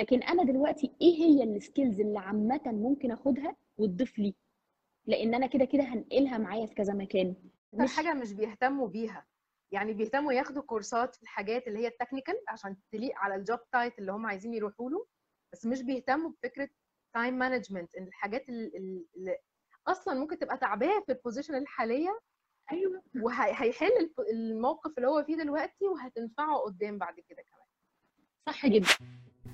لكن أنا دلوقتي إيه هي ال skills اللي عامة ممكن أخدها وتضيف لي؟ لأن أنا كده كده هنقلها معايا في كذا مكان. مش حاجة مش بيهتموا بيها. يعني بيهتموا ياخدوا كورسات في الحاجات اللي هي ال technical عشان تليق على ال job title اللي هم عايزين يروحوا له بس مش بيهتموا بفكرة time management إن الحاجات ال- ال- اللي أصلا ممكن تبقى تعباه في ال position الحالية أيوه. وهيحل الموقف اللي هو فيه دلوقتي وهتنفعه قدام بعد كده كمان. صح جدا.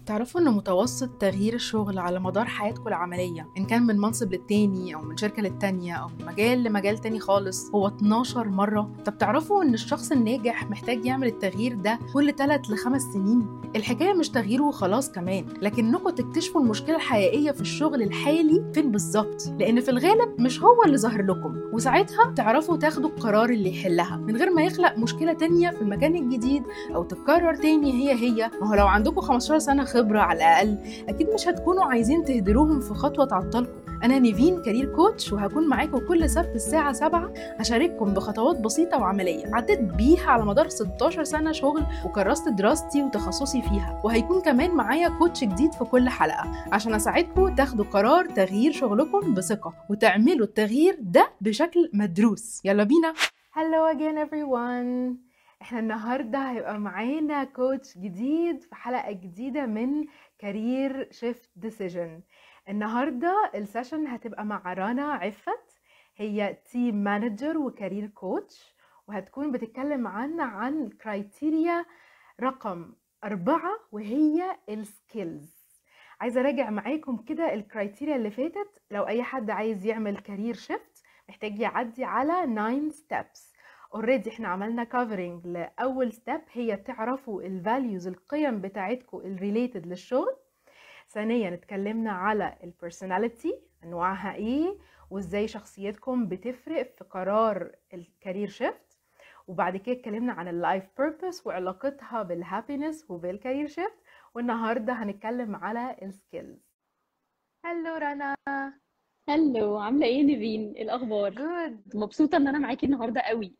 تعرفوا إن متوسط تغيير الشغل على مدار حياتكم العملية إن كان من منصب للتاني أو من شركة للتانية أو من مجال لمجال تاني خالص هو 12 مرة. طب تعرفوا إن الشخص الناجح محتاج يعمل التغيير ده كل 3 ل 5 سنين؟ الحكاية مش تغييره وخلاص كمان لكنكم تكتشفوا المشكلة الحقيقية في الشغل الحالي فين بالظبط؟ لأن في الغالب مش هو اللي ظاهر لكم. وساعتها تعرفوا تاخدوا القرار اللي يحلها من غير ما يخلق مشكلة تانية في المكان الجديد أو تتكرر تاني هي هي. ما هو لو عندكم 15 سنة خبرة على الأقل. أكيد مش هتكونوا عايزين تهدروهم في خطوة تعطلكم. أنا نيفين career coach وهكون معاكم كل سبت الساعة 7 أشارككم بخطوات بسيطة وعملية عديت بيها على مدار 16 سنة شغل وكرست دراستي وتخصصي فيها. وهيكون كمان معايا coach جديد في كل حلقة عشان أساعدكم تاخدوا قرار تغيير شغلكم بثقة وتعملوا التغيير ده بشكل مدروس. يلا بينا. Hello again everyone. إحنا النهاردة هيبقى معانا coach جديد في حلقة جديدة من career shift decision النهاردة ال session هتبقى مع رنا عفت هي team manager و career coach وهتكون بتتكلم معانا عن criteria رقم أربعة وهي ال skills عايزة أراجع معاكم كده ال criteria اللي فاتت. لو أي حد عايز يعمل career shift محتاج يعدي على 9 steps already إحنا عملنا covering لأول step هي تعرفوا ال values القيم بتاعتكم ال related للشغل. ثانيا اتكلمنا على ال personality أنواعها إيه وإزاي شخصيتكم بتفرق في قرار ال career shift وبعد كده اتكلمنا عن ال life purpose وعلاقتها بال happiness وبال career shift والنهاردة هنتكلم على ال skills Hello رنا. Hello عاملة إيه نيفين إيه الأخبار؟ good مبسوطة إن أنا معاكي النهارده قوي.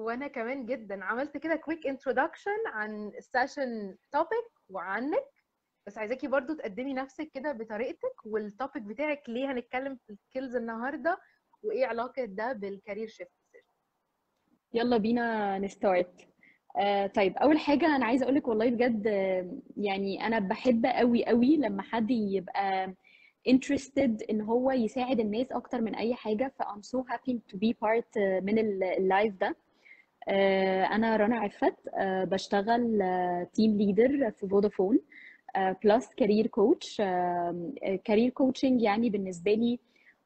وأنا كمان جدا. عملت كده quick introduction عن ال session topic وعنك. بس عايزاكي برضو تقدمي نفسك كده بطريقتك وال topic بتاعك ليه هنتكلم في ال skills النهارده وإيه علاقة ده بال career shift يلا بينا ن start آه طيب أول حاجة أنا عايزة أقول لك والله بجد آه، يعني أنا بحب قوي قوي لما حد يبقى interested إن هو يساعد الناس أكتر من أي حاجة ف I'm so happy to be part آه، من ال live ده. أنا رنا عفت آه، بشتغل team leader في فودافون plus career coach career coaching يعني بالنسبة لي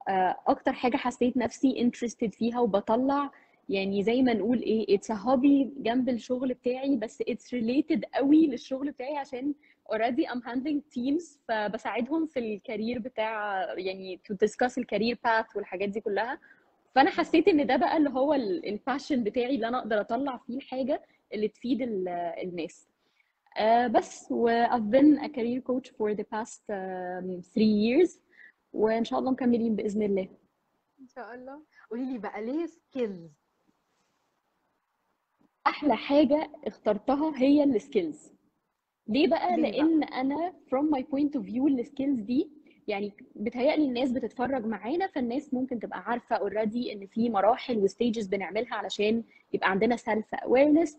آه، أكتر حاجة حسيت نفسي interested فيها وبطلع. يعني زي ما نقول إيه a hobby جنب الشغل بتاعي بس it's related قوي للشغل بتاعي عشان already I'm handling teams فبساعدهم في ال career بتاع يعني to discuss ال career path والحاجات دي كلها. فأنا حسيت إن ده بقى اللي هو ال passion بتاعي اللي أنا أقدر أطلع فيه الحاجة اللي تفيد ال- الناس. آه بس و I've been a career coach for the past um, three years وإن شاء الله مكملين بإذن الله. إن شاء الله. قولي لي بقى ليه skills أحلى حاجة اخترتها هي ال skills ليه بقى؟ ليه بقى؟ لأن أنا from my point of view ال skills دي يعني بتهيألي الناس بتتفرج معانا فالناس ممكن تبقى عارفة already إن في مراحل و stages بنعملها علشان يبقى عندنا self awareness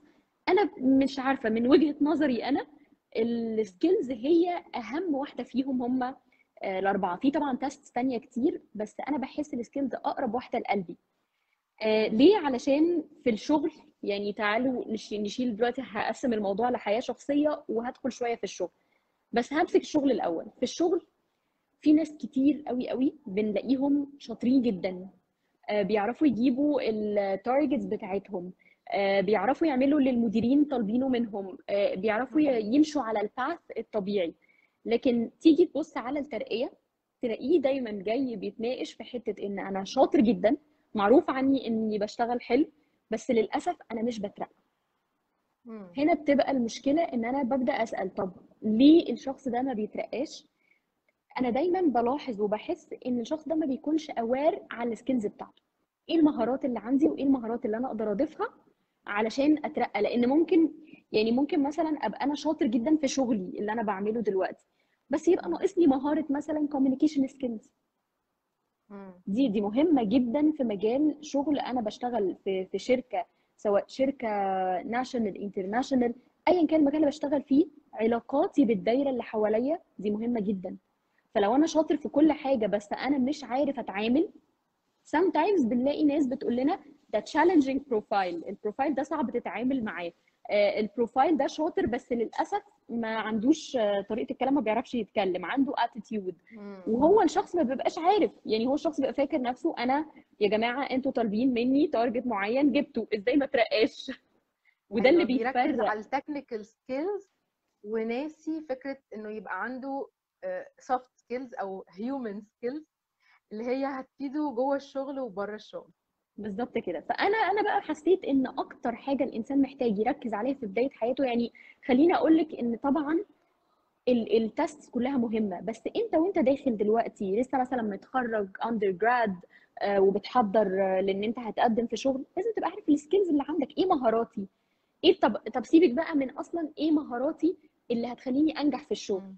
أنا مش عارفة من وجهة نظري أنا ال skills هي أهم واحدة فيهم هم الأربعة. في طبعا test تانية كتير بس أنا بحس ال skills أقرب واحدة لقلبي. آه، ليه؟ علشان في الشغل يعني تعالوا نش- نشيل دلوقتي هقسم الموضوع لحياة شخصية وهدخل شوية في الشغل. بس همسك الشغل الأول. في الشغل في ناس كتير قوي قوي بنلاقيهم شاطرين جدا. آه، بيعرفوا يجيبوا التارجتس بتاعتهم. آه، بيعرفوا يعملوا اللي المديرين طالبينه منهم. آه، بيعرفوا يمشوا على الباث الطبيعي. لكن تيجي تبص على الترقية تلاقيه دايما جاي بيتناقش في حتة إن أنا شاطر جدا معروف عني إني بشتغل حلو بس للأسف أنا مش بترقى. هنا بتبقى المشكلة إن أنا ببدأ أسأل طب ليه الشخص ده ما بيترقاش؟ أنا دايما بلاحظ وبحس إن الشخص ده ما بيكونش اوار على السكيلز بتاعته. إيه المهارات اللي عندي وإيه المهارات اللي أنا أقدر أضيفها علشان أترقى؟ لأن ممكن يعني ممكن مثلا أبقى أنا شاطر جدا في شغلي اللي أنا بعمله دلوقتي بس يبقى ناقصني مهارة مثلا skills. مم. دي دي مهمة جدا في مجال شغل أنا بشتغل في في شركة سواء شركة national international ايا كان المجال اللي بشتغل فيه علاقاتي بالدايرة اللي حواليا دي مهمة جدا. فلو أنا شاطر في كل حاجة بس أنا مش عارف أتعامل sometimes بنلاقي ناس بتقول لنا ده challenging profile ال profile ده صعب تتعامل معاه. آه، ال profile ده شاطر بس للأسف ما عندوش آه، طريقة الكلام ما بيعرفش يتكلم عنده مم. وهو الشخص ما بيبقاش عارف يعني هو الشخص بيبقى فاكر نفسه أنا يا جماعة أنتوا طالبين مني target معين جبته إزاي ما ترقاش؟ وده اللي أيوة، بيركز بيفرق. على ال technical skills وناسي فكرة إنه يبقى عنده soft skills أو human skills اللي هي هتفيده جوه الشغل وبره الشغل. بالظبط كده. فأنا أنا بقى حسيت إن أكتر حاجة الإنسان محتاج يركز عليها في بداية حياته يعني خليني أقول لك إن طبعا ال test كلها مهمة. بس أنت وأنت داخل دلوقتي لسه مثلا متخرج undergrad وبتحضر آه، لأن أنت هتقدم في شغل لازم تبقى عارف ال skills اللي عندك. إيه مهاراتي؟ إيه طب طب سيبك بقى من أصلا إيه مهاراتي اللي هتخليني أنجح في الشغل.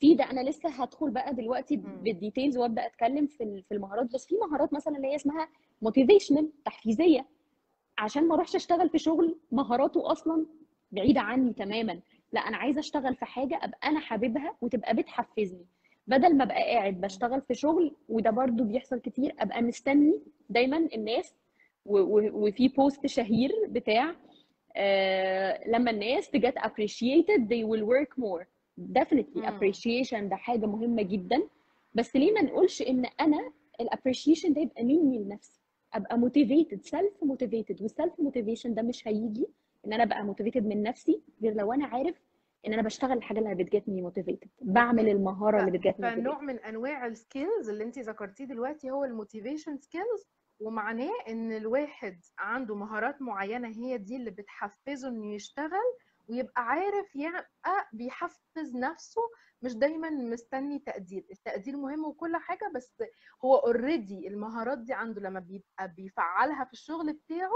في ده أنا لسه هدخل بقى دلوقتي. بال details وأبدأ أتكلم في في المهارات. بس في مهارات مثلا اللي هي اسمها motivational تحفيزية. عشان ما أروحش أشتغل في شغل مهاراته أصلا بعيدة عني تماما. لا أنا عايزة أشتغل في حاجة أبقى أنا حاببها وتبقى بتحفزني. بدل ما أبقى قاعد بشتغل في شغل وده برضو بيحصل كتير أبقى مستني دايما الناس وفي post شهير بتاع آه لما الناس get appreciated they will work more. Definitely مم. appreciation ده حاجة مهمة جدا. بس ليه ما نقولش إن أنا ال appreciation ده يبقى مني لنفسي؟ أبقى motivated self motivated وال self motivation ده مش هيجي إن أنا أبقى motivated من نفسي غير لو أنا عارف إن أنا بشتغل الحاجة اللي بت get ني motivated. بعمل المهارة اللي بت get ني فنوع من أنواع ال skills اللي انت ذكرتيه دلوقتي هو ال motivation skills ومعناه إن الواحد عنده مهارات معينة هي دي اللي بتحفزه إنه يشتغل ويبقى عارف يبقى بيحفز نفسه مش دايما مستني تقدير. التقدير مهم وكل حاجة بس هو already المهارات دي عنده لما بيبقى بيفعلها في الشغل بتاعه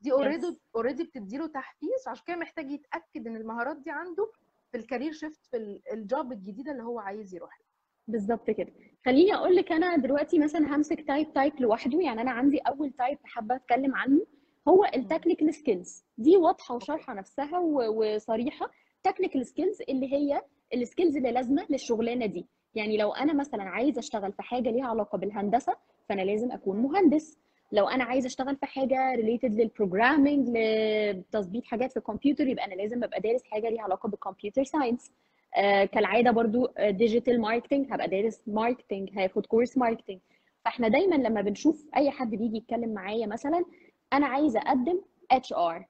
دي already Yes. already بتديله تحفيز. عشان كده محتاج يتأكد إن المهارات دي عنده في ال career shift في ال- ال job الجديدة اللي هو عايز يروح لها. بالظبط كده. خليني أقول لك أنا دلوقتي مثلا همسك type type لوحده. يعني أنا عندي أول type حابة أتكلم عنه. هو ال technical skills دي واضحة وشارحه نفسها وصريحة. technical skills اللي هي ال skills اللي لازمة للشغلانة دي. يعني لو أنا مثلا عايزة أشتغل في حاجة ليها علاقة بالهندسة فأنا لازم أكون مهندس. لو أنا عايزة أشتغل في حاجة related لل programming لتظبيط حاجات في الكمبيوتر يبقى أنا لازم أبقى دارس حاجة ليها علاقة بال computer science آه، كالعادة برضو digital marketing هبقى دارس marketing هاخد course marketing فإحنا دايما لما بنشوف أي حد بيجي يتكلم معايا مثلا أنا عايزة أقدم HR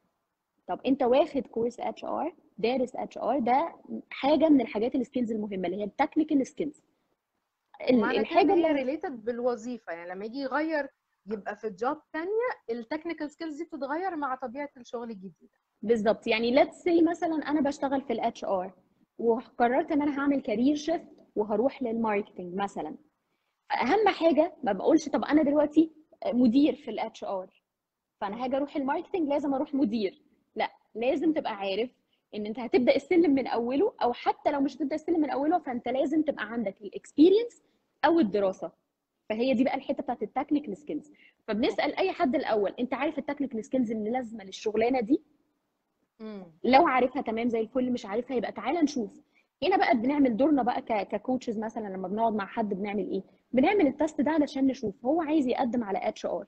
طب أنت واخد course HR دارس HR ده حاجة من الحاجات ال skills المهمة اللي هي ال technical skills الحاجة اللي related بالوظيفة. يعني لما يجي يغير يبقى في job تانية ال technical skills دي بتتغير مع طبيعة الشغل الجديده بالظبط. يعني let's say مثلا أنا بشتغل في ال HR وقررت إن أنا هعمل career shift وهروح لل marketing مثلا. اهم حاجة ما بقولش طب أنا دلوقتي مدير في ال HR فأنا هاجي أروح ال marketing لازم أروح مدير. لا لازم تبقى عارف إن أنت هتبدأ السلم من أوله أو حتى لو مش هتبدأ السلم من أوله فأنت لازم تبقى عندك ال experience أو الدراسة. فهي دي بقى الحتة بتاعت ال technical skills فبنسأل أي حد الأول أنت عارف ال technical skills اللي لازمة للشغلانة دي؟ لو عارفها تمام زي الفل مش عارفها يبقى تعالى نشوف. هنا بقى بنعمل دورنا بقى ك coaches مثلا لما بنقعد مع حد بنعمل إيه؟ بنعمل ال test ده علشان نشوف هو عايز يقدم على HR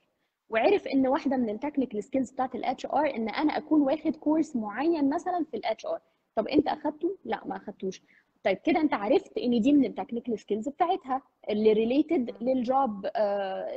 وعرف إن واحدة من ال technical skills بتاعت ال HR إن أنا أكون واخد course معين مثلا في ال HR طب أنت أخدته؟ لا ما أخدتوش. طيب كده أنت عرفت إن دي من ال technical skills بتاعتها اللي related لل job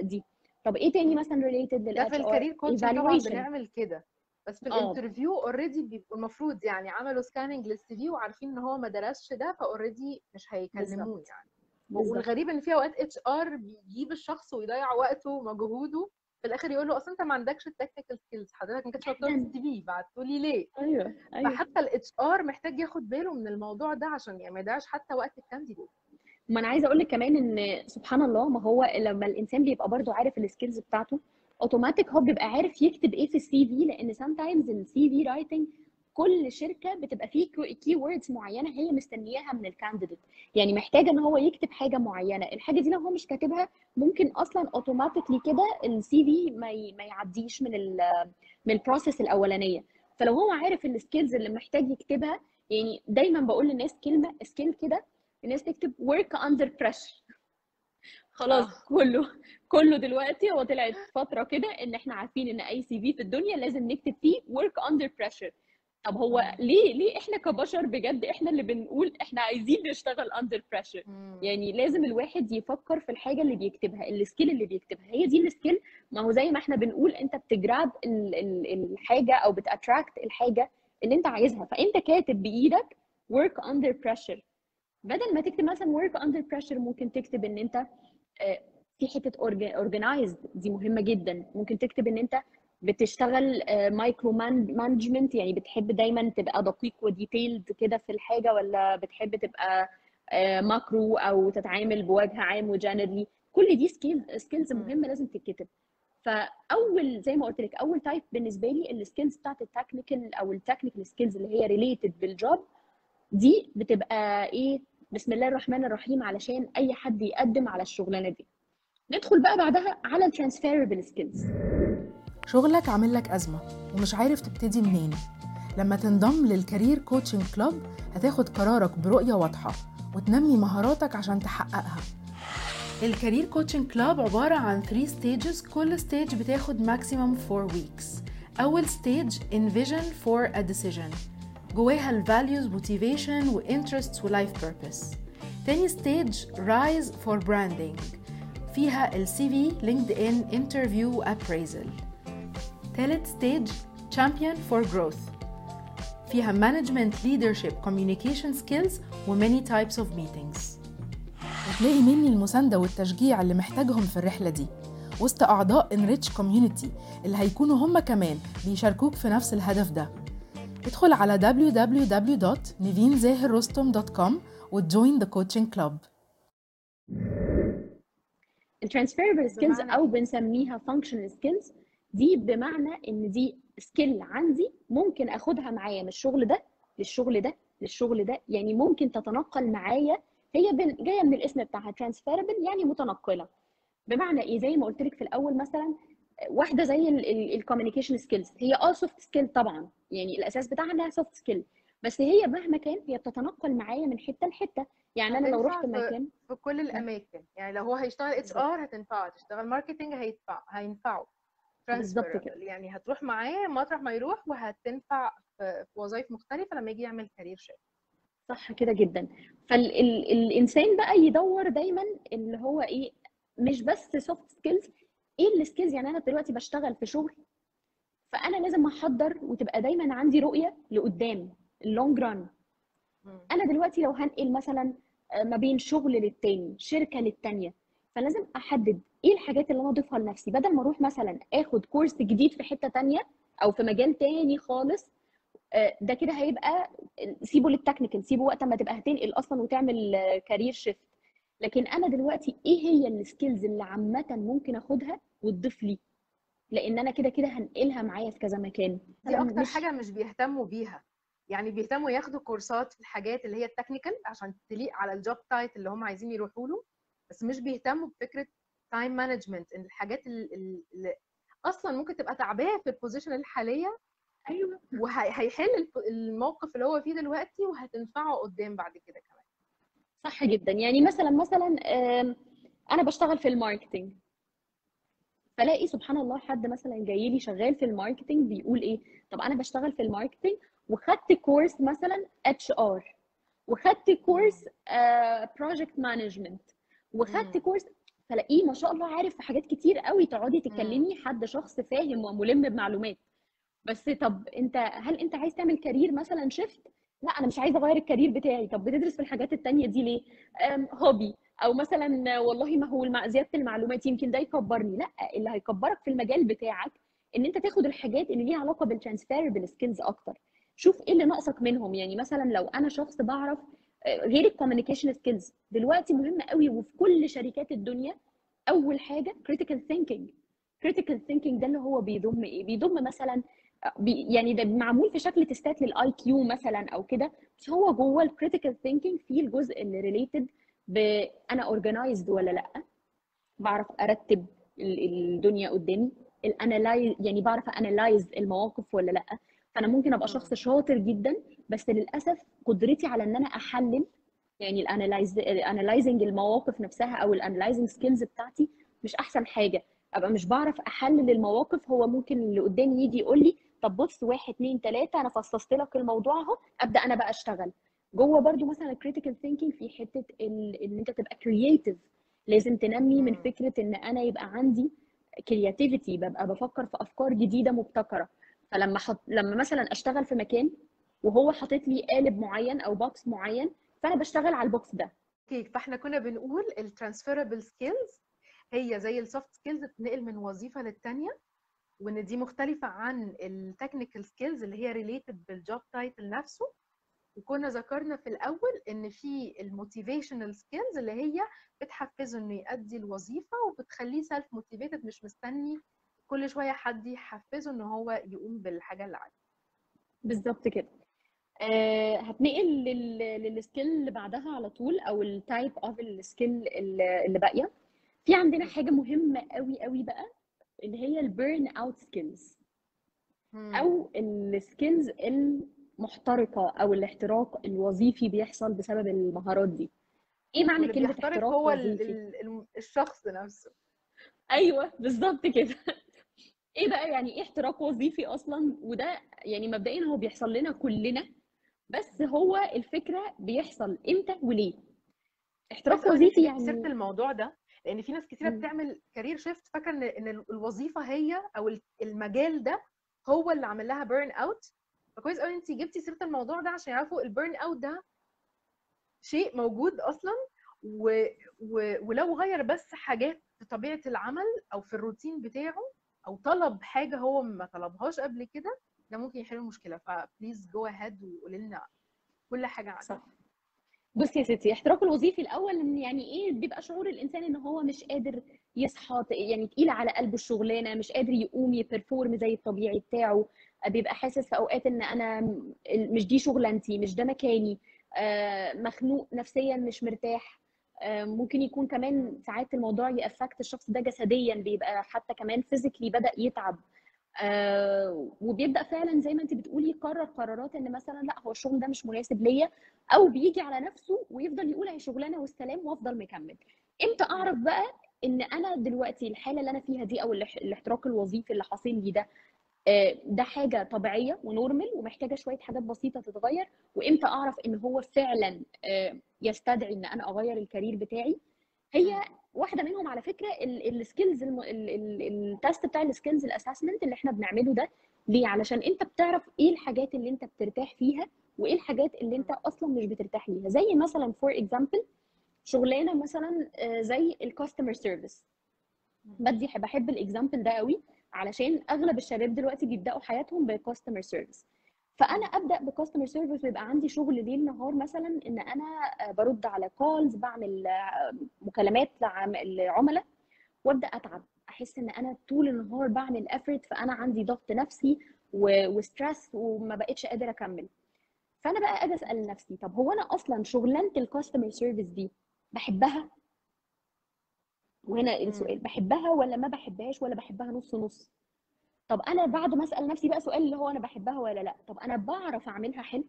دي. طب إيه تاني مثلا related ده لل HR في ال career coaching طبعا بنعمل كده. بس في آه. ال interview already بيبقوا المفروض يعني عملوا scanning لل CV وعارفين إن هو ما درسش ده ف already مش هيكلموه. يعني. بالظبط. والغريب إن في أوقات HR بيجيب الشخص ويضيع وقته ومجهوده في الآخر يقول له أصل أنت ما عندكش ال technical skills حضرتك ما كنتش مكتوب في. ال CV بعتوا لي ليه؟ أيوه أيوه. فحتى ال HR محتاج ياخد باله من الموضوع ده عشان يعني ما يضيعش حتى وقت ال candidate. ما أنا عايزة أقول لك كمان إن سبحان الله ما هو لما الإنسان بيبقى برضو عارف ال skills بتاعته اوتوماتيك هو بيبقى عارف يكتب إيه في ال CV لأن sometimes ال CV writing كل شركة بتبقى فيه keywords معينة هي مستنياها من ال candidate يعني محتاجة إن هو يكتب حاجة معينة. الحاجة دي لو هو مش كاتبها ممكن أصلا automatically كده ال CV ما يعديش من ال من ال process الأولانية. فلو هو عارف ال skills اللي محتاج يكتبها يعني دايما بقول للناس كلمة skill كده الناس تكتب work under pressure. خلاص آه. كله كله دلوقتي هو طلعت فترة كده إن إحنا عارفين إن أي CV في الدنيا لازم نكتب فيه work under pressure. طب هو مم. ليه ليه إحنا كبشر بجد إحنا اللي بنقول إحنا عايزين نشتغل pressure مم. يعني لازم الواحد يفكر في الحاجة اللي بيكتبها ال skill اللي بيكتبها. هي دي ال skill ما هو زي ما إحنا بنقول أنت بت grab ال- ال- الحاجة أو بت attract الحاجة اللي أنت عايزها. فأنت كاتب بإيدك work under pressure. بدل ما تكتب مثلا work under pressure ممكن تكتب إن أنت آه، في حتة organized دي مهمة جدا. ممكن تكتب إن أنت بتشتغل micro management يعني بتحب دايما تبقى دقيق و detailed كده في الحاجة ولا بتحب تبقى macro أو تتعامل بوجه عام و generally كل دي skill skills. مهمة لازم تتكتب. فأول زي ما قلت لك أول type بالنسبة لي ال skills بتاعت ال technical أو ال technical skills اللي هي related بال job دي بتبقى إيه بسم الله الرحمن الرحيم علشان أي حد يقدم على الشغلانة دي. ندخل بقى بعدها على ال transferable skills شغلك عامل لك أزمة ومش عارف تبتدي منين. لما تنضم لل career coaching club هتاخد قرارك برؤية واضحة وتنمي مهاراتك عشان تحققها. ال career coaching club عبارة عن 3 stages كل stage بتاخد maximum 4 weeks. أول stage envision for a decision. جواها ال values motivation و interests و life purpose. تاني stage rise for branding. فيها ال CV LinkedIn interview و appraisal. تالت ستيج Champion for Growth. فيها Management Leadership Communication Skills و many types of meetings. وتلاقي مني المساندة والتشجيع اللي محتاجهم في الرحلة دي. وسط أعضاء Enrich Community اللي هيكونوا هم كمان بيشاركوك في نفس الهدف ده. ادخل على www.nivinzahirrostom.com وت join the coaching club. ال transferable skills أو؟ بنسميها functional skills دي بمعنى إن دي skill عندي ممكن أخدها معايا من الشغل ده للشغل ده للشغل ده. يعني ممكن تتنقل معايا. هي جاية من الاسم بتاعها transferable يعني متنقلة. بمعنى إيه؟ زي ما قلت لك في الأول مثلا واحدة زي ال communication skills هي آه soft skill طبعا. يعني الأساس بتاعها إنها soft skill بس هي مهما كان هي بتتنقل معايا من حتة لحتة. يعني أنا لو رحت مكان في كل الأماكن. يعني لو هو هيشتغل HR هتنفعه. تشتغل marketing هينفعه. بالظبط كده. يعني هتروح معاه مطرح ما يروح وهتنفع في في وظائف مختلفة لما يجي يعمل career shift صح كده جدا. فالانسان بقى يدور دايما اللي هو إيه مش بس soft skills إيه ال skills يعني أنا دلوقتي بشتغل في شغل فأنا لازم أحضر وتبقى دايما عندي رؤية لقدام ال long run أنا دلوقتي لو هنقل مثلا آه، ما بين شغل للتاني شركة للتانية فلازم أحدد إيه الحاجات اللي أنا أضيفها لنفسي؟ بدل ما أروح مثلا آخد كورس جديد في حتة تانية أو في مجال تاني خالص آه، ده كده هيبقى سيبه لل technical سيبه وقت ما تبقى هتنقل أصلا وتعمل career shift لكن أنا دلوقتي إيه هي ال skills اللي عامة ممكن آخدها وتضيف لي؟ لأن أنا كده كده هنقلها معايا في كذا مكان. دي أنا أكتر مش- حاجة مش بيهتموا بيها. يعني بيهتموا ياخدوا كورسات في الحاجات اللي هي ال technical عشان تليق على ال job title اللي هم عايزين يروحوا له بس مش بيهتموا بفكرة time management إن الحاجات ال- ال- اللي أصلا ممكن تبقى تعباه في ال position الحالية أيوه. وهيحل الموقف اللي هو فيه دلوقتي وهتنفعه قدام بعد كده كمان. صح جدا. يعني مثلا مثلا أنا بشتغل في ال marketing. فلاقي سبحان الله حد مثلا جاي لي شغال في ال marketing بيقول إيه؟ طب أنا بشتغل في ال marketing وخدت كورس مثلا HR وخدت كورس project management وخدت. كورس فلاقيه ما شاء الله عارف في حاجات كتير قوي تقعدي تتكلمي حد شخص فاهم وملم بمعلومات. بس طب انت هل انت عايز تعمل career مثلا shift لا أنا مش عايزة أغير ال career بتاعي. طب بتدرس في الحاجات التانية دي ليه؟ hobby أو مثلا والله ما هو المع- زيادة المعلومات يمكن ده يكبرني. لا اللي هيكبرك في المجال بتاعك إن أنت تاخد الحاجات اللي ليها علاقة بال transferable skills أكتر. شوف إيه اللي ناقصك منهم. يعني مثلا لو أنا شخص بعرف غير ال communication skills دلوقتي مهمه قوي وفي كل شركات الدنيا أول حاجة critical thinking. critical thinking ده اللي هو بيضم إيه؟ بيضم مثلا بي يعني ده معمول في شكل تستات لل IQ مثلا أو كده بس هو جوه ال critical thinking في الجزء اللي related ب أنا organized ولا لأ. بعرف أرتب ال- الدنيا قدامي ال analyze يعني بعرف analyze المواقف ولا لأ. فأنا ممكن أبقى شخص شاطر جدا بس للأسف قدرتي على إن أنا أحلل يعني ال analyze ال analyzing المواقف نفسها أو ال analyzing skills بتاعتي مش أحسن حاجة. أبقى مش بعرف أحلل المواقف هو ممكن اللي قدامي يجي يقول لي طب بص واحد اتنين تلاتة أنا فصصت لك الموضوع أهو أبدأ أنا بقى أشتغل. جوه برضو مثلا ال critical thinking في حتة إن أنت تبقى creative لازم تنمي من. فكرة إن أنا يبقى عندي creativity ببقى بفكر في أفكار جديدة مبتكرة. فلما حط... لما مثلا أشتغل في مكان وهو حاطط لي قالب معين أو box معين فأنا بشتغل على ال box ده. okay فإحنا كنا بنقول ال transferable skills هي زي ال soft skills بتنقل من وظيفة للتانية وإن دي مختلفة عن ال technical skills اللي هي related بال job title نفسه. وكنا ذكرنا في الأول إن في ال motivational skills اللي هي بتحفزه إنه يؤدي الوظيفة وبتخليه self-motivated مش مستني كل شوية حد يحفزه إن هو يقوم بالحاجة اللي عليه. بالظبط كده. هتنقل لل... لل skill اللي بعدها على طول أو ال type of ال skill اللي باقية. في عندنا حاجة مهمة قوي قوي بقى اللي هي ال burnout skills أو ال skills المحترقة أو الاحتراق الوظيفي بيحصل بسبب المهارات دي. إيه معنى كلمة احتراق هو وظيفي؟ ال- ال- الشخص نفسه. أيوه بالظبط كده. إيه بقى يعني إيه احتراق وظيفي أصلا؟ وده يعني مبدئيا هو بيحصل لنا كلنا بس هو الفكرة بيحصل إمتى وليه انت وظيفي جبتي سيره يعني الموضوع ده لأن في ناس كتيرة. بتعمل career shift فاكرة ان إن الوظيفة هي أو ال- المجال ده هو اللي عامل لها burnout فكويس قوي انت جبتي سيرة الموضوع ده عشان يعرفوا ال burnout ده شيء موجود أصلا و... و... ولو غير بس حاجات في طبيعة العمل أو في الروتين بتاعه أو طلب حاجة هو ما طلبهاش قبل كده ده ممكن يحل المشكلة. ف please go ahead وقولي لنا كل حاجة عنه صح. بصي يا ستي احتراق الوظيفي الأول يعني إيه بيبقى شعور الإنسان إن هو مش قادر يصحى يعني تقيل على قلبه الشغلانة مش قادر يقوم ي perform زي الطبيعي بتاعه. بيبقى حاسس في أوقات إن أنا مش دي شغلانتي مش ده مكاني. آه، مخنوق نفسيا مش مرتاح. آه، ممكن يكون كمان ساعات الموضوع يأفكت الشخص ده جسديا بيبقى حتى كمان فيزيكلي بدأ يتعب. آه، وبيبدأ فعلا زي ما انت بتقولي يقرر قرارات إن مثلا لا هو الشغل ده مش مناسب ليا أو بيجي على نفسه ويفضل يقول هي شغلانة والسلام وأفضل مكمل. إمتى أعرف بقى إن أنا دلوقتي الحالة اللي أنا فيها دي أو الاح- الاحتراق الوظيفي اللي حاصل لي ده آه، ده حاجة طبيعية و normal ومحتاجة شوية حاجات بسيطة تتغير وإمتى أعرف إن هو فعلا آه، يستدعي إن أنا أغير ال career بتاعي؟ هي واحدة منهم على فكرة السكيلز التست بتاع السكيلز الاسسمنت اللي إحنا بنعمله ده. ليه؟ علشان انت بتعرف إيه الحاجات اللي انت بترتاح فيها وايه الحاجات اللي انت أصلا مش بترتاح ليها. زي مثلا for example شغلانة مثلا آه، زي ال customer service بدي بحب ال example ده قوي علشان أغلب الشباب دلوقتي بيبدأوا حياتهم ب customer service فأنا أبدأ ب customer service ويبقى عندي شغل ليل نهار مثلا إن أنا آه، برد على calls بعمل آه، مكالمات لعم- لعملاء وأبدأ أتعب. أحس إن أنا طول النهار بعمل effort فأنا عندي ضغط نفسي و stress وما بقتش قادرة أكمل. فأنا بقى أجي أسأل نفسي طب هو أنا أصلا شغلانة ال customer service دي بحبها؟ وهنا السؤال بحبها ولا ما بحبهاش ولا بحبها نص نص؟ طب أنا بعد ما أسأل نفسي بقى سؤال اللي هو أنا بحبها ولا لأ؟ طب أنا بعرف أعملها حلو.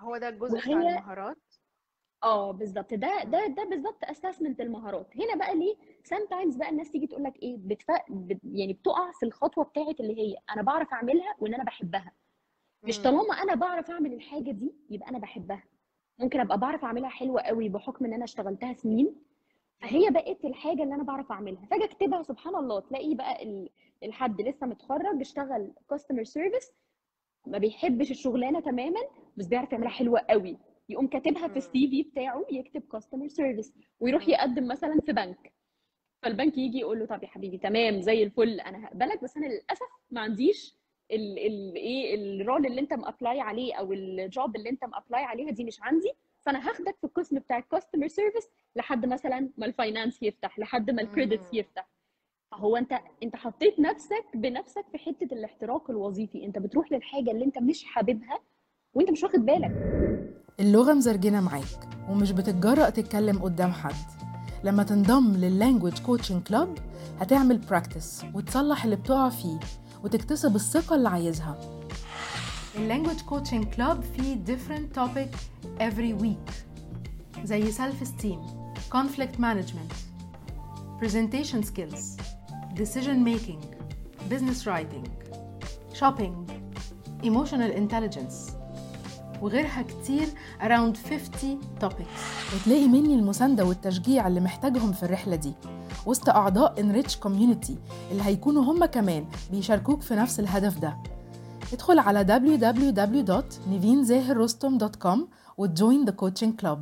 هو ده الجزء بتاع وهي المهارات؟ آه بالظبط ده ده ده بالظبط اسسمنت المهارات. هنا بقى ليه sometimes بقى الناس تيجي تقول لك إيه بتف... بت... يعني بتقع في الخطوة بتاعت اللي هي أنا بعرف أعملها وإن أنا بحبها. مش. طالما أنا بعرف أعمل الحاجة دي يبقى أنا بحبها. ممكن أبقى بعرف أعملها حلوة قوي بحكم إن أنا اشتغلتها سنين. فهي بقت الحاجة اللي أنا بعرف أعملها. فأجي أكتبها سبحان الله تلاقي بقى ال- الحد لسه متخرج اشتغل customer service ما بيحبش الشغلانة تماما بس بيعرف يعملها حلوة قوي يقوم كاتبها في. ال CV بتاعه يكتب customer service ويروح. يقدم مثلا في بنك فالبنك يجي يقول له طب يا حبيبي تمام زي الفل أنا هقبلك بس أنا للأسف ما عنديش ال ال إيه ال role اللي أنت م apply عليه أو ال job اللي أنت م apply عليها دي مش عندي فأنا هاخدك في القسم بتاع ال customer service لحد مثلا ما ال finance يفتح لحد ما ال credits. يفتح هو انت انت حطيت نفسك بنفسك في حتة الاحتراق الوظيفي. انت بتروح للحاجة اللي انت مش حاببها وانت مش واخد بالك. اللغة مزرجنة معاك ومش بتتجرأ تتكلم قدام حد. لما تنضم لل language coaching club هتعمل practice وتصلح اللي بتقع فيه وتكتسب الثقة اللي عايزها. اللانجوج كوتشنج كلاب فيه different topic every week زي self esteem conflict management presentation skills decision making business writing shopping emotional intelligence وغيرها كتير around 50 topics وتلاقي مني المساندة والتشجيع اللي محتاجهم في الرحلة دي وسط أعضاء Enrich Community اللي هيكونوا هم كمان بيشاركوك في نفس الهدف ده ادخل على www.nivinzahirrostom.com وت join the coaching club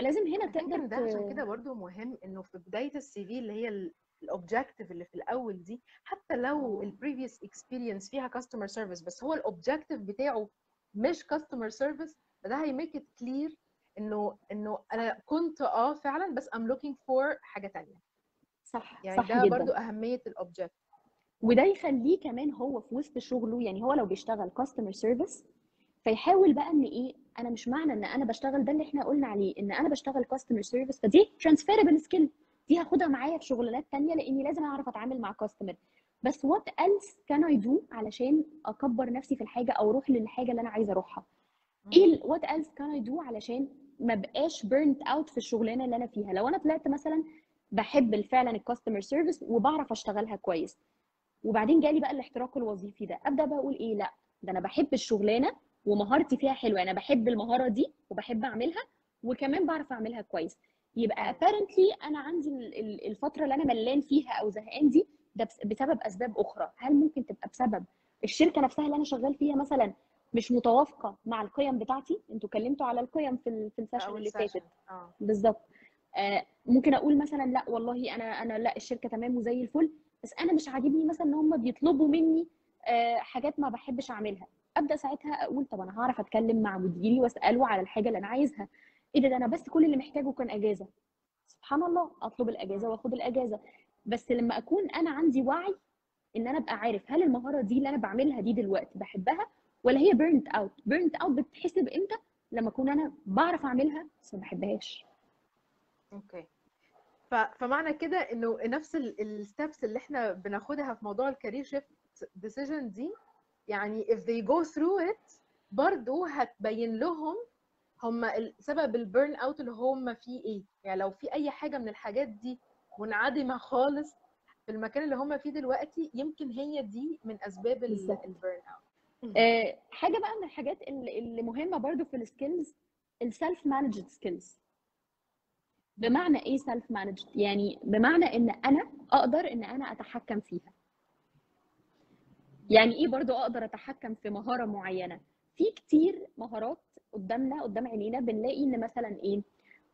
فلازم هنا تقدر ده عشان كده برضو مهم إنه في بداية ال CV اللي هي ال objective اللي في الأول دي حتى لو ال previous experience فيها customer service بس هو ال objective بتاعه مش customer service فده هي make it clear إنه إنه أنا كنت آه فعلا بس I'm looking for حاجة تانية. صح يعني صح ده جدا. برضو أهمية ال object وده يخليه كمان هو في وسط شغله يعني هو لو بيشتغل customer service فيحاول بقى إن إيه أنا مش معنى ان أنا بشتغل ده اللي إحنا قلنا عليه ان أنا بشتغل customer service فدي transferable skill دي هاخدها معايا في شغلانات تانية لاني لازم اعرف اتعامل مع customer بس what else can I do علشان اكبر نفسي في الحاجة أو أروح للحاجة اللي أنا عايزة اروحها؟ إيه what else can I do علشان ما بقاش burnt out في الشغلانة اللي أنا فيها؟ لو أنا طلعت مثلا بحب فعلا ال customer service وبعرف اشتغلها كويس. وبعدين جالي بقى الاحتراق الوظيفي ده أبدأ بقى أقول إيه؟ لأ ده أنا بحب الشغلانة ومهارتي فيها حلوة. أنا بحب المهارة دي وبحب أعملها وكمان بعرف أعملها كويس. يبقى apparently أنا عندي ال- ال- الفترة اللي أنا ملان فيها أو زهقان دي ده بس- بسبب أسباب أخرى. هل ممكن تبقى بسبب الشركة نفسها اللي أنا شغال فيها مثلا مش متوافقة مع القيم بتاعتي؟ أنتوا اتكلمتوا على القيم في في السيشن اللي فاتت. آه. بالظبط. آه ممكن أقول مثلا لا والله أنا أنا لا الشركة تمام وزي الفل بس أنا مش عاجبني مثلا إن هم بيطلبوا مني آه حاجات ما بحبش أعملها. أبدأ ساعتها أقول طب أنا هعرف أتكلم مع مديري وأسأله على الحاجة اللي أنا عايزها. إيه ده, أنا بس كل اللي محتاجه كان إجازة. سبحان الله أطلب الإجازة وأخد الإجازة. بس لما أكون أنا عندي وعي إن أنا أبقى عارف هل المهارة دي اللي أنا بعملها دي دلوقتي بحبها ولا هي burnt out burnt out بتتحسب إمتى؟ لما أكون أنا بعرف أعملها بس ما بحبهاش. okay. فمعنى كده إنه نفس ال steps اللي إحنا بناخدها في موضوع ال career shift decision دي يعني if they go through it برضو هتبين لهم هم سبب ال burnout اللي هم فيه إيه. يعني لو في أي حاجة من الحاجات دي منعدمة خالص في المكان اللي هم فيه دلوقتي يمكن هي دي من أسباب. ال burnout آه، حاجة بقى من الحاجات اللي اللي مهمة برضو في ال skills ال self-managed skills بمعنى إيه self-managed يعني بمعنى إن أنا أقدر إن أنا أتحكم فيها. يعني إيه برضو أقدر أتحكم في مهارة معينة؟ في كتير مهارات قدامنا قدام عينينا بنلاقي إن مثلا إيه؟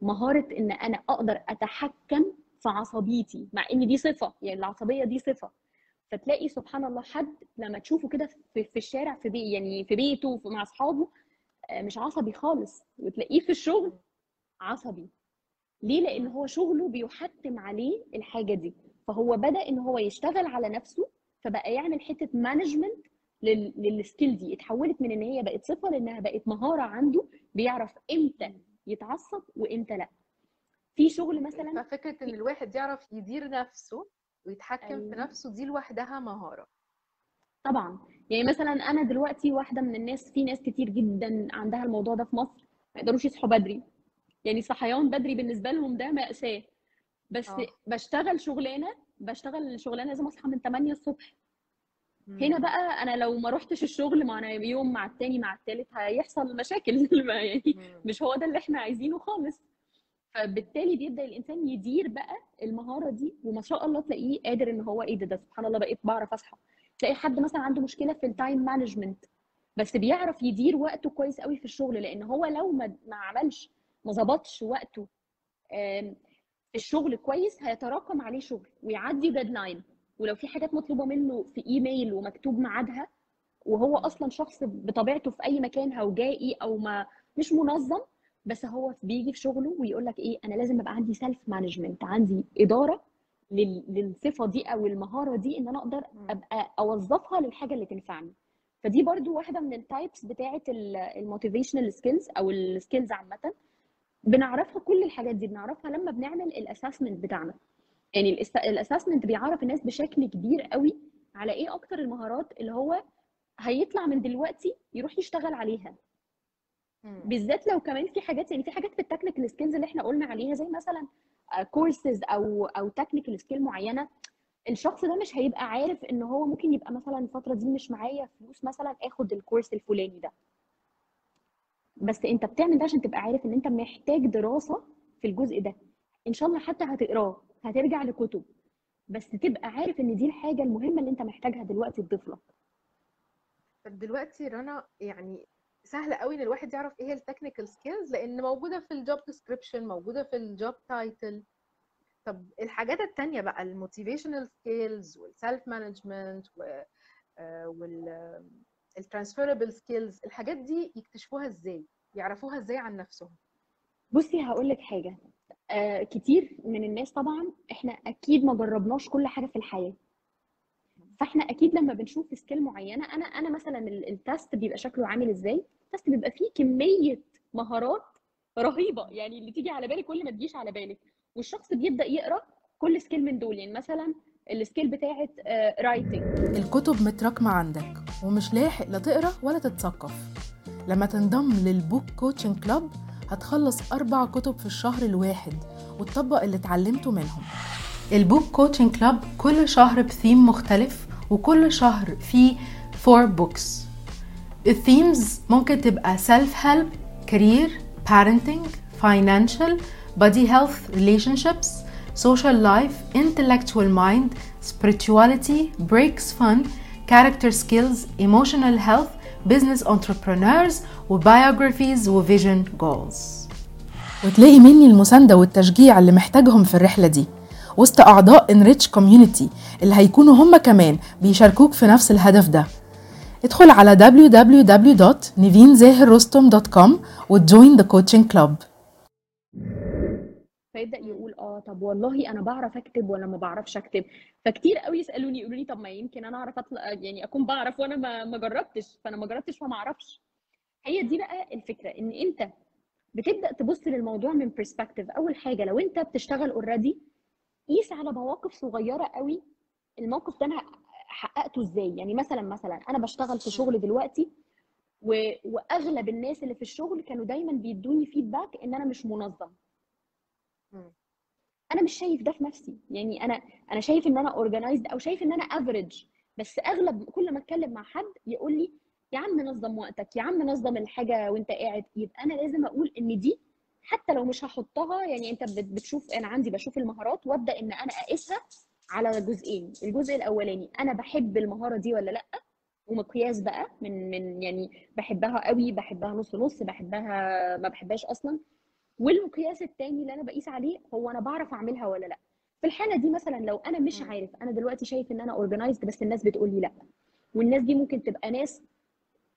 مهارة إن أنا أقدر أتحكم في عصبيتي مع إن دي صفة يعني العصبية دي صفة. فتلاقي سبحان الله حد لما تشوفه كده في, في الشارع في بي يعني في بيته مع أصحابه آه، مش عصبي خالص. وتلاقيه في الشغل عصبي. ليه؟ لأن هو شغله بيحتم عليه الحاجة دي. فهو بدأ إن هو يشتغل على نفسه فبقى يعمل حتة management لل skill دي. اتحولت من إن هي بقت صفة لإنها بقت مهارة عنده بيعرف إمتى يتعصب وإمتى لأ. في شغل مثلا ففكره إن الواحد يعرف يدير نفسه ويتحكم في أيوة. نفسه دي لوحدها مهارة. طبعا. يعني مثلا أنا دلوقتي واحدة من الناس في ناس كتير جدا عندها الموضوع ده في مصر ما يقدروش يصحوا بدري. يعني صحيان بدري بالنسبة لهم ده مأساة. بس آه. بشتغل شغلانة بشتغل الشغلانه لازم أصحى من 8 الصبح هنا مم. بقى أنا لو ما روحتش الشغل مع أنا يوم مع التاني مع التالت هيحصل مشاكل ما يعني مم. مش هو ده اللي إحنا عايزينه خالص فبالتالي بيبدأ الإنسان يدير بقى المهارة دي وما شاء الله تلاقيه قادر إن هو إيه ده ده سبحان الله بقيت بعرف أصحى تلاقي حد مثلا عنده مشكلة في ال time management بس بيعرف يدير وقته كويس قوي في الشغل لأن هو لو ما ما عملش ما ظبطش وقته الشغل كويس هيتراكم عليه شغل ويعدي deadline ولو في حاجات مطلوبة منه في ايميل ومكتوب ميعادها وهو أصلا شخص بطبيعته في أي مكان هوجائي أو ما مش منظم بس هو بيجي في شغله ويقول لك إيه أنا لازم أبقى عندي self management عندي إدارة لل- للصفة دي أو المهارة دي إن أنا أقدر. أبقى أوظفها للحاجة اللي تنفعني. فدي برضو واحدة من ال types بتاعة ال motivational skills أو ال skills عامة. بنعرفها كل الحاجات دي بنعرفها لما بنعمل ال assessment بتاعنا. يعني ال assessment بيعرف الناس بشكل كبير قوي على إيه أكتر المهارات اللي هو هيطلع من دلوقتي يروح يشتغل عليها. بالذات لو كمان في حاجات يعني في حاجات في ال technical skills اللي إحنا قلنا عليها زي مثلا كورسز أو أو technical skill معينة الشخص ده مش هيبقى عارف إن هو ممكن يبقى مثلا الفترة دي مش معايا فلوس مثلا آخد ال course الفلاني ده. بس انت بتعمل ده عشان تبقى عارف ان انت محتاج دراسة في الجزء ده. ان شاء الله حتى هتقراه هترجع لكتب. بس تبقى عارف ان دي الحاجة المهمة اللي انت محتاجها دلوقتي تضيف لك طب دلوقتي رنا يعني سهل قوي ان الواحد يعرف إيه هي ال technical skills لأن موجودة في ال job description موجودة في ال job title طب الحاجات التانية بقى ال motivational skills وال self management وال ال transferable skills الحاجات دي يكتشفوها إزاي؟ يعرفوها إزاي عن نفسهم؟ بصي هقول لك حاجة. آه كتير من الناس طبعا إحنا أكيد ما جربناش كل حاجة في الحياة. فإحنا أكيد لما بنشوف skill معينة أنا أنا مثلا ال- ال test بيبقى شكله عامل إزاي؟ ال test بيبقى فيه كمية مهارات رهيبة. يعني اللي تيجي على بالك كل ما تجيش على بالك. والشخص بيبدأ يقرأ كل skill من دول. يعني مثلا ال skill بتاعه writing الكتب متراكمة عندك. ومش لاحق لا تقرأ ولا تتثقف. لما تنضم لل book coaching club هتخلص أربع كتب في الشهر الواحد وتطبق اللي اتعلمته منهم. ال book coaching club كل شهر بثيم مختلف وكل شهر فيه four books ال themes ممكن تبقى self help career parenting financial body health relationships social life intellectual mind spirituality breaks fun character skills emotional health business entrepreneurs وbiographies وvision goals. وتلاقي مني المساندة والتشجيع اللي محتاجهم في الرحلة دي. وسط أعضاء Enrich Community اللي هيكونوا هم كمان بيشاركوك في نفس الهدف ده. ادخل على www.nivinzahirrostom.com وتجوين the coaching club. فيبدا يقول آه طب والله أنا بعرف أكتب ولا ما بعرفش أكتب؟ فكتير قوي يسألوني يقولوا لي طب ما يمكن أنا أعرف أطلع يعني أكون بعرف وأنا ما جربتش فأنا ما جربتش فما أعرفش. هي دي بقى الفكرة إن أنت بتبدأ تبص للموضوع من perspective أول حاجة لو أنت بتشتغل already قيس على مواقف صغيرة قوي الموقف ده أنا حققته إزاي. يعني مثلا مثلا أنا بشتغل في شغل دلوقتي و... وأغلب الناس اللي في الشغل كانوا دايما بيدوني feedback إن أنا مش منظم. أنا مش شايف ده في نفسي. يعني أنا أنا شايف إن أنا organized أو شايف إن أنا average بس أغلب كل ما أتكلم مع حد يقول لي يا عم نظم وقتك يا عم نظم الحاجة وأنت قاعد. يبقى أنا لازم أقول إن دي حتى لو مش هحطها يعني أنت بت- بتشوف أنا عندي بشوف المهارات وأبدأ إن أنا أقيسها على جزئين. الجزء الأولاني أنا بحب المهارة دي ولا لأ؟ ومقياس بقى من من يعني بحبها قوي بحبها نص نص بحبها ما بحبهاش أصلا. والمقياس التاني اللي أنا بقيس عليه هو أنا بعرف أعملها ولا لأ. في الحالة دي مثلا لو أنا مش. عارف أنا دلوقتي شايف إن أنا organized بس الناس بتقول لي لأ. والناس دي ممكن تبقى ناس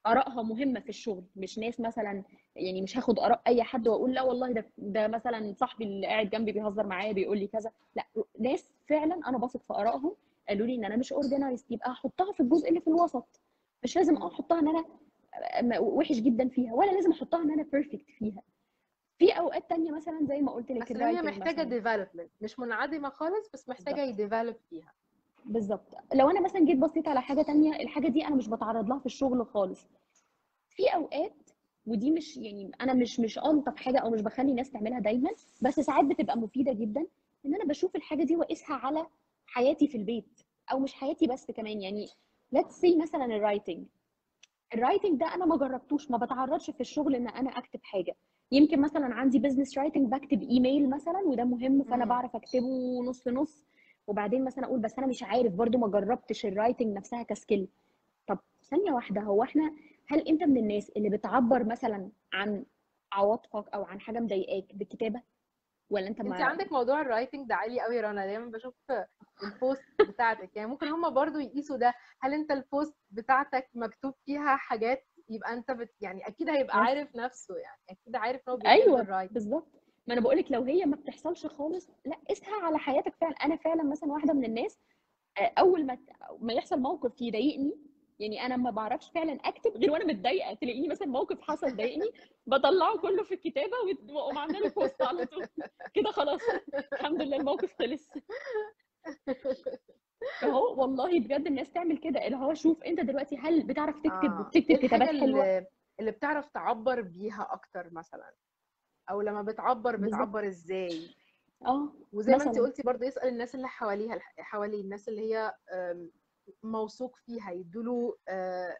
آرائها مهمة في الشغل مش ناس مثلا يعني مش هاخد آراء أي حد وأقول لا والله ده ده مثلا صاحبي اللي قاعد جنبي بيهزر معايا بيقول لي كذا. لأ ناس فعلا أنا بثق في آرائهم قالوا لي إن أنا مش organized يبقى هحطها في الجزء اللي في الوسط. مش لازم. أحطها إن أنا وحش جدا فيها ولا لازم أحطها إن أنا perfect فيها. في أوقات تانية مثلا زي ما قلت لك بس هي محتاجة development مش منعدمة خالص بس محتاجة ي develop فيها. بالظبط. لو أنا مثلا جيت بصيت على حاجة تانية الحاجة دي أنا مش بتعرض لها في الشغل خالص. في أوقات ودي مش يعني أنا مش مش ألطف حاجة أو مش بخلي الناس تعملها دايما بس ساعات بتبقى مفيدة جدا إن أنا بشوف الحاجة دي واقيسها على حياتي في البيت أو مش حياتي بس كمان. يعني let's say مثلا ال writing ال writing ده أنا ما جربتوش ما بتعرضش في الشغل إن أنا أكتب حاجة. يمكن مثلا عندي business writing بكتب ايميل مثلا وده مهم فأنا. بعرف أكتبه نص نص. وبعدين مثلا أقول بس أنا مش عارف برضو ما جربتش ال writing نفسها ك skill طب ثانية واحدة هو إحنا هل أنت من الناس اللي بتعبر مثلا عن عواطفك أو عن حاجة مضايقاك بالكتابة؟ ولا أنت أنت عندك موضوع ال writing ده عالي قوي رنا. دايما بشوف ال posts بتاعتك. يعني ممكن هما برضو يقيسوا ده. هل أنت ال post بتاعتك مكتوب فيها حاجات يبقى أنت بت يعني أكيد هيبقى yes عارف نفسه يعني أكيد عارف إن هو أيوه بالظبط. ما أنا بقولك لو هي ما بتحصلش خالص لأ قيسها على حياتك فعلا. أنا فعلا مثلا واحدة من الناس آه، أول ما ما يحصل موقف يضايقني يعني أنا ما بعرفش فعلا أكتب غير وأنا متضايقة. تلاقيني مثلا موقف حصل ضايقني بطلعه كله في الكتابة وأقوم عاملة له post على طول. كده خلاص. الحمد لله الموقف خلص. فهو والله بجد الناس تعمل كده اللي هو شوف أنت دلوقتي هل بتعرف تكتب آه وبتكتب كتابات حلوة؟ اللي, اللي بتعرف تعبر بيها أكتر مثلا أو لما بتعبر بتعبر إزاي؟ آه وزي ما أنت قلتي برضه يسأل الناس اللي حواليها حواليه الناس اللي هي موثوق فيها يدوله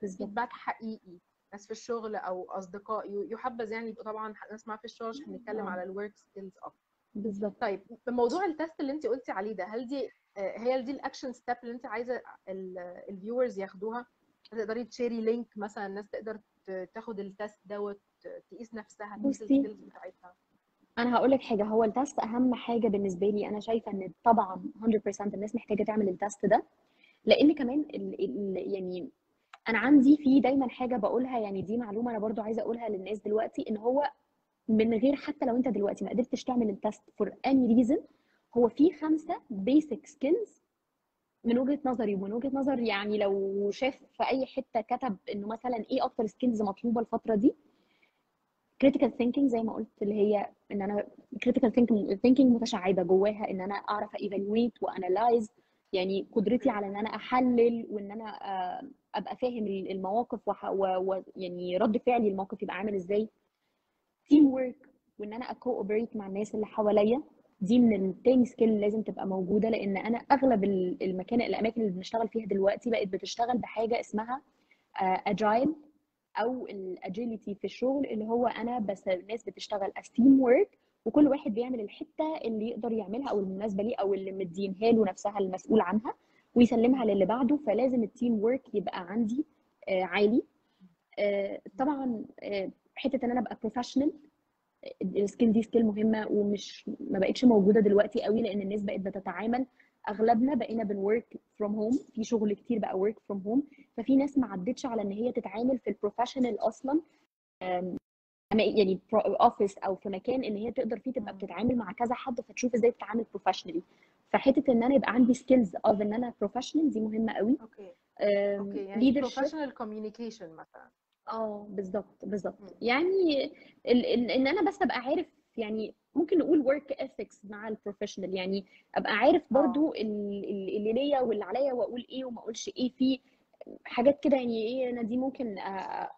بالظبط. feedback حقيقي. ناس في الشغل أو أصدقاء يحبذ يعني يبقوا طبعا ناس معاها في الشغل عشان نتكلم آه. على ال work skills أكتر. بالظبط. طيب بموضوع ال test اللي انت قلتي عليه ده هل دي آه، هي دي ال action step اللي انت عايزة ال viewers ياخدوها؟ تقدري ت share ي link مثلا الناس تقدر تاخد ال test دوت تقيس نفسها تقيس ال skills بتاعتها. أنا هقول لك حاجة هو ال test أهم حاجة بالنسبة لي أنا شايفة إن طبعا 100% الناس محتاجة تعمل ال test ده لأن كمان ال ال يعني أنا عندي في دايما حاجة بقولها يعني دي معلومة أنا برضو عايزة أقولها للناس دلوقتي إن هو من غير حتى لو انت دلوقتي ما قدرتش تعمل ال test for any reason هو في خمسة basic skills من وجهة نظري ومن وجهة نظر يعني لو شاف في أي حتة كتب إنه مثلا إيه أكتر skills مطلوبة الفترة دي critical thinking زي ما قلت اللي هي إن أنا critical thinking thinking متشعبة جواها إن أنا أعرف evaluate و analyze يعني قدرتي على إن أنا أحلل وإن أنا آه، أبقى فاهم المواقف ويعني رد فعلي الموقف يبقى عامل إزاي. Teamwork وإن أنا ا cooperate مع الناس اللي حواليا دي من التاني skill لازم تبقى موجودة لأن أنا أغلب ال- المكان الأماكن اللي بنشتغل فيها دلوقتي بقت بتشتغل بحاجة اسمها agile أو ال agility في الشغل اللي هو أنا بس الناس بتشتغل team work وكل واحد بيعمل الحتة اللي يقدر يعملها أو المناسبة ليه أو اللي مدينها له نفسها المسؤول عنها ويسلمها للي بعده فلازم ال teamwork يبقى عندي آه، عالي. آه، طبعا آه، حتة إن أنا أبقى professional ال skill دي skill مهمة ومش ما بقتش موجودة دلوقتي قوي لأن الناس بقت بتتعامل أغلبنا بقينا بن work from home في شغل كتير بقى work from home ففي ناس ما عدتش على إن هي تتعامل في ال professional أصلا أم، يعني office أو في مكان إن هي تقدر فيه تبقى بتتعامل مع كذا حد فتشوف إزاي تتعامل professionally فحتة إن أنا يبقى عندي skills of إن أنا professional دي مهمة قوي. Okay. Okay يعني professional communication مثلا. آه بالظبط بالظبط. يعني ال ال إن أنا بس أبقى عارف يعني ممكن نقول work ethics مع ال professional يعني أبقى عارف آه. برضو ال- ال- اللي ليا واللي عليا وأقول إيه وما أقولش إيه في حاجات كده يعني إيه أنا دي ممكن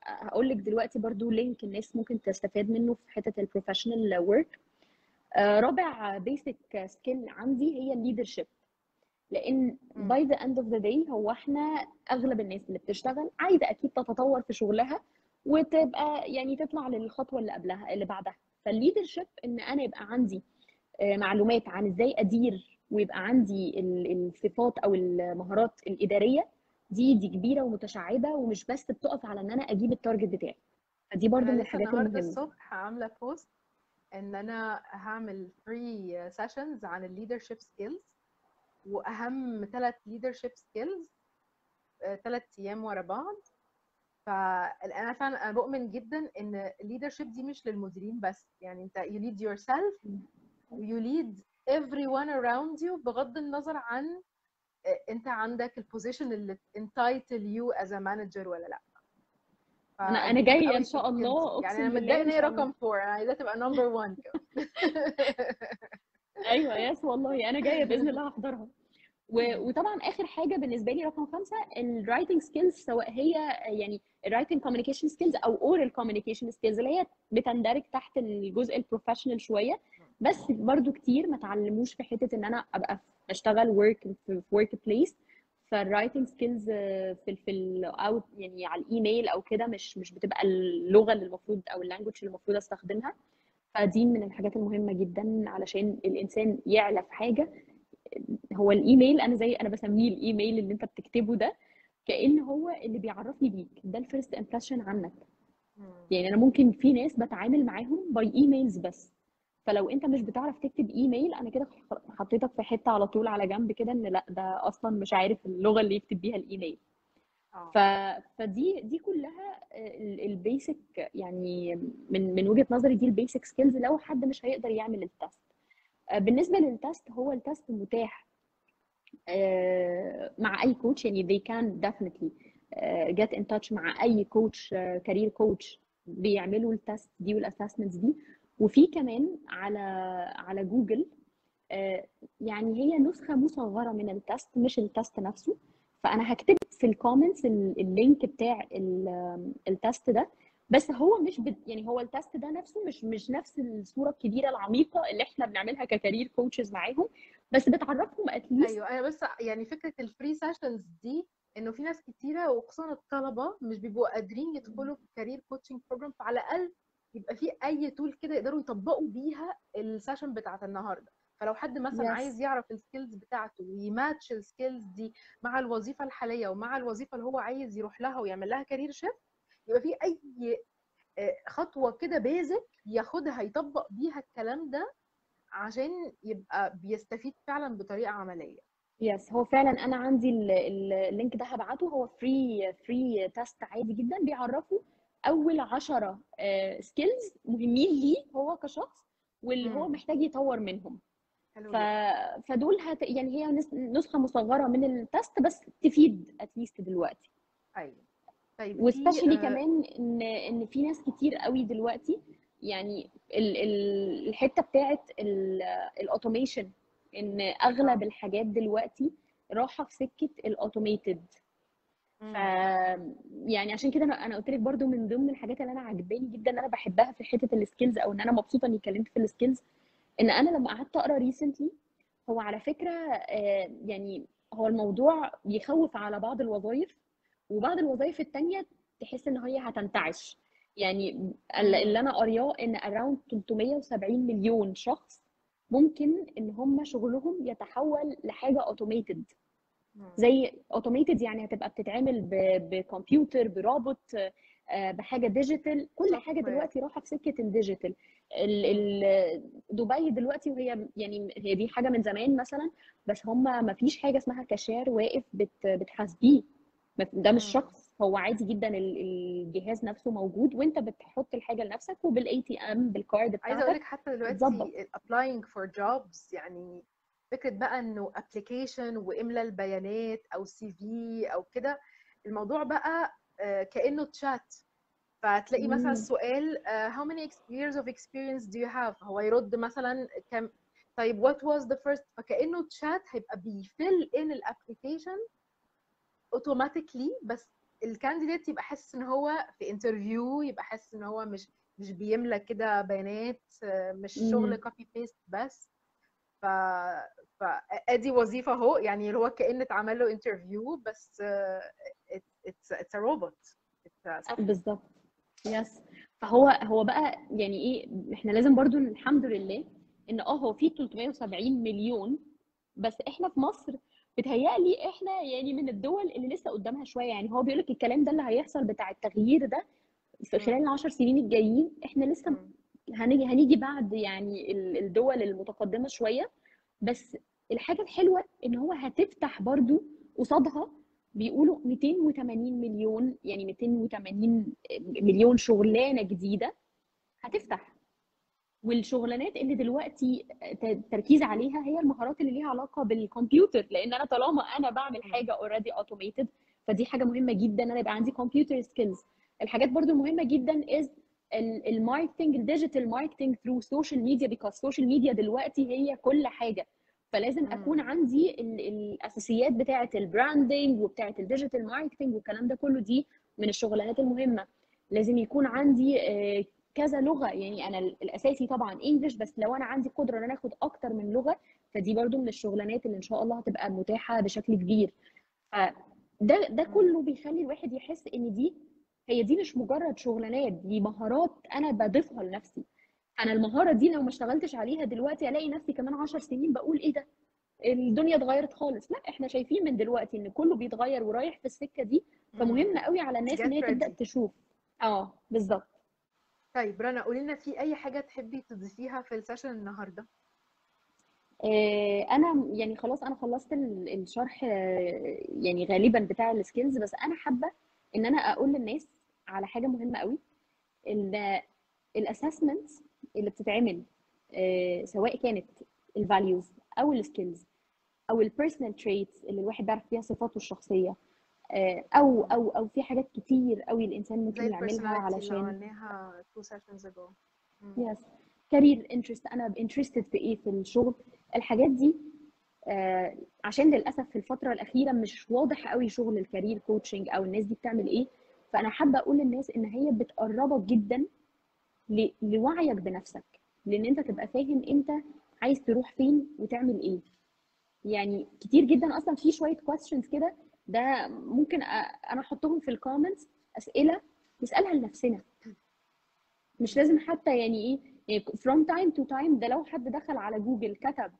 هقول لك دلوقتي برضو link الناس ممكن تستفاد منه في حتة ال professional work رابع basic skill عندي هي ال leadership لأن. By the end of the day هو إحنا اغلب الناس اللي بتشتغل عايزة أكيد تتطور في شغلها وتبقى يعني تطلع للخطوة اللي قبلها اللي بعدها. فال leadership إن أنا يبقى عندي آه، معلومات عن إزاي أدير ويبقى عندي ال- الصفات أو المهارات الإدارية دي دي كبيرة ومتشعبة ومش بس بتقف على إن أنا أجيب ال target بتاعي. فدي برضو من الحاجات المهمه الصبح عاملة post إن أنا هعمل free sessions عن ال leadership skills وأهم ثلاث leadership skills ثلاث أيام ورا بعض. فانا فعلا أنا بؤمن جدا إن ال leadership دي مش للمديرين بس. يعني أنت you lead yourself you lead everyone around you بغض النظر عن آه، أنت عندك ال position اللي you as a manager ولا لأ. أنا أنا جاية إن شاء الله يعني أنا متضايقة إن هي رقم 4 أنا عايزاها تبقى number 1 أيوه yes والله. أنا جاية بإذن الله هحضرها. و- وطبعا آخر حاجة بالنسبة لي رقم خمسة ال writing skills سواء هي يعني ال writing communication skills أو oral communication skills اللي هي بتندرج تحت الجزء ال professional شوية. بس برضو كتير ما تعلموش في حتة إن أنا أبقى بشتغل work في workplace فال writing skills في ال في ال أو يعني على الايميل أو كده مش مش بتبقى اللغة اللي المفروض أو ال language اللي المفروض أستخدمها. فدي من الحاجات المهمة جدا علشان الإنسان يعلى في حاجة. هو الإيميل أنا زي أنا بسميه الإيميل اللي أنت بتكتبه ده كأن هو اللي بيعرفني بيك. ده ال first impression عنك. يعني أنا ممكن في ناس بتعامل معاهم by emails بس. فلو أنت مش بتعرف تكتب إيميل أنا كده حطيتك في حتة على طول على جنب كده إن لأ ده أصلا مش عارف اللغة اللي يكتب بيها الإيميل. ف... فدي دي كلها ال basic يعني من من وجهة نظري دي ال basic skills لو حد مش هيقدر يعمل ال test آه، بالنسبة لل test هو ال test متاح. آه، مع أي coach يعني they can definitely آه، get in touch مع أي coach career coach بيعملوا ال test دي وال assessments دي. وفي كمان على على جوجل آه، يعني هي نسخة مصغرة من ال test مش ال test نفسه. فأنا هكتب في ال comments ال link بتاع ال- ال test ده. بس هو مش بد... يعني هو ال test ده نفسه مش مش نفس الصورة الكبيرة العميقة اللي إحنا بنعملها ك career coaches معاهم. بس بتعرفهم at least أيوه أنا بس يعني فكرة ال free sessions دي إنه في ناس كتيرة وخصوصا الطلبة مش بيبقوا قادرين يدخلوا في career coaching program فعلى الأقل يبقى في أي tool كده يقدروا يطبقوا بيها ال session بتاعت النهارده. فلو حد مثلا yes عايز يعرف ال skills بتاعته وي match ال skills دي مع الوظيفة الحالية ومع الوظيفة اللي هو عايز يروح لها ويعمل لها career shift يبقى في أي آه، خطوة كده basic ياخدها يطبق بيها الكلام ده عشان يبقى بيستفيد فعلا بطريقة عملية. yes هو فعلا أنا عندي ال- ال- ال link ده هبعته. هو free free test عادي جدا بيعرفوا أول عشرة skills مهمين ليه هو كشخص واللي هو. محتاج يطور منهم. ف... فدول هت... يعني هي نس- نسخة مصغرة من ال test بس تفيد at least دلوقتي. أيوه. طيب و specially آه، كمان ان إن في ناس كتير قوي دلوقتي يعني ال... ال... الحتة بتاعت ال automation إن أغلب آه. الحاجات دلوقتي رايحة في سكة ال automated ف. يعني عشان كده أنا قلت لك برضو من ضمن الحاجات اللي أنا عجباني جدا أنا بحبها في حتة ال skills أو إن أنا مبسوطة إني اتكلمت في ال skills إن أنا لما قعدت أقرأ recently هو على فكرة آه، يعني هو الموضوع بيخوف على بعض الوظائف وبعض الوظائف التانية تحس إن هي هتنتعش يعني ال- اللي. أنا قارياه إن around 370 مليون شخص ممكن إن هم شغلهم يتحول لحاجة automated. زي automated يعني هتبقى بتتعمل ب- بكمبيوتر بروبوت بحاجة digital كل حاجة دلوقتي رايحة في سكة ال digital دبي دلوقتي وهي يعني هي دي حاجة من زمان مثلا بس هم ما فيش حاجة اسمها كاشير واقف بت بتحاسبيه. ده مش. شخص. هو عادي جدا ال- الجهاز نفسه موجود وانت بتحط الحاجة لنفسك وبال ATM بال card عايزة أقول بتاعتك لك حتى دلوقتي ال applying for jobs يعني فكرة بقى إنه application وإملى البيانات أو CV أو كده الموضوع بقى آه، كأنه تشات فتلاقي مثلا مم. السؤال آه، how many years of experience do you have هو يرد مثلا كم طيب what was the first فكأنه تشات هيبقى بي fill in ال application automatically بس ال candidate يبقى حاسس إن هو في interview يبقى حاسس إن هو مش مش بيملى كده بيانات آه، مش شغل. copy paste بس ف فادي وظيفة أهو يعني اللي هو كأن اتعمل له interview بس it's it's robot بالظبط. yes فهو هو بقى يعني إيه إحنا لازم برضو الحمد لله إن آه هو في 370 مليون بس إحنا في مصر بتهيألي إحنا يعني من الدول اللي لسه قدامها شوية. يعني هو بيقول لك الكلام ده اللي هيحصل بتاع التغيير ده في خلال العشر سنين الجايين إحنا لسه هنيجي هنيجي بعد يعني ال- الدول المتقدمة شوية. بس الحاجة الحلوة إن هو هتفتح برضو قصادها بيقولوا 280 مليون يعني 280 مليون شغلانة جديدة هتفتح. والشغلانات اللي دلوقتي ت- تركيز عليها هي المهارات اللي ليها علاقة بالكمبيوتر لأن أنا طالما أنا بعمل حاجة already automated فدي حاجة مهمة جدا. أنا يبقى عندي computer skills الحاجات برضو المهمه جدا is ال marketing ال digital marketing through social media because ال social media دلوقتي هي كل حاجة. فلازم أكون. عندي ال- الأساسيات بتاعة ال branding وبتاعة ال digital marketing والكلام ده كله دي من الشغلانات المهمة لازم يكون عندي آه، كذا لغة يعني أنا ال- الأساسي طبعا انجلش بس لو أنا عندي قدرة إن أنا آخد أكتر من لغة فدي برضو من الشغلانات اللي إن شاء الله هتبقى متاحة بشكل كبير ده مم. كله بيخلي الواحد يحس إن دي هي دي مش مجرد شغلانات دي مهارات أنا بضيفها لنفسي أنا المهارة دي لو ما اشتغلتش عليها دلوقتي ألاقي نفسي كمان عشر سنين بقول إيه ده؟ الدنيا اتغيرت خالص. لا إحنا شايفين من دلوقتي إن كله بيتغير ورايح في السكة دي فمهم. قوي على الناس إن هي تبدأ تشوف. آه بالظبط طيب رنا قولي لنا في أي حاجة تحبي تضيفيها في ال session النهارده؟ آه، أنا يعني خلاص أنا خلصت ال- الشرح آه، يعني غالبا بتاع ال skills بس أنا حابة إن أنا أقول للناس على حاجة مهمة قوي. ان ال assessments اللي بتتعمل آه، سواء كانت ال values أو ال skills أو ال personal traits اللي الواحد بيعرف فيها صفاته الشخصية آه، أو أو أو في حاجات كتير قوي الإنسان ممكن يعملها علشان عملناها ago. مم. yes career interest أنا interested في إيه؟ في الشغل. الحاجات دي آه عشان للأسف في الفترة الأخيرة مش واضح قوي شغل ال career coaching أو الناس دي بتعمل إيه. فأنا حابة أقول للناس إن هي بتقربك جدا لوعيك بنفسك لإن أنت تبقى فاهم أنت عايز تروح فين وتعمل إيه. يعني كتير جدا أصلا في شوية questions كده ده ممكن أنا أحطهم في ال comments أسئلة نسالها لنفسنا. مش لازم حتى يعني إيه from time to time ده لو حد دخل على جوجل كتب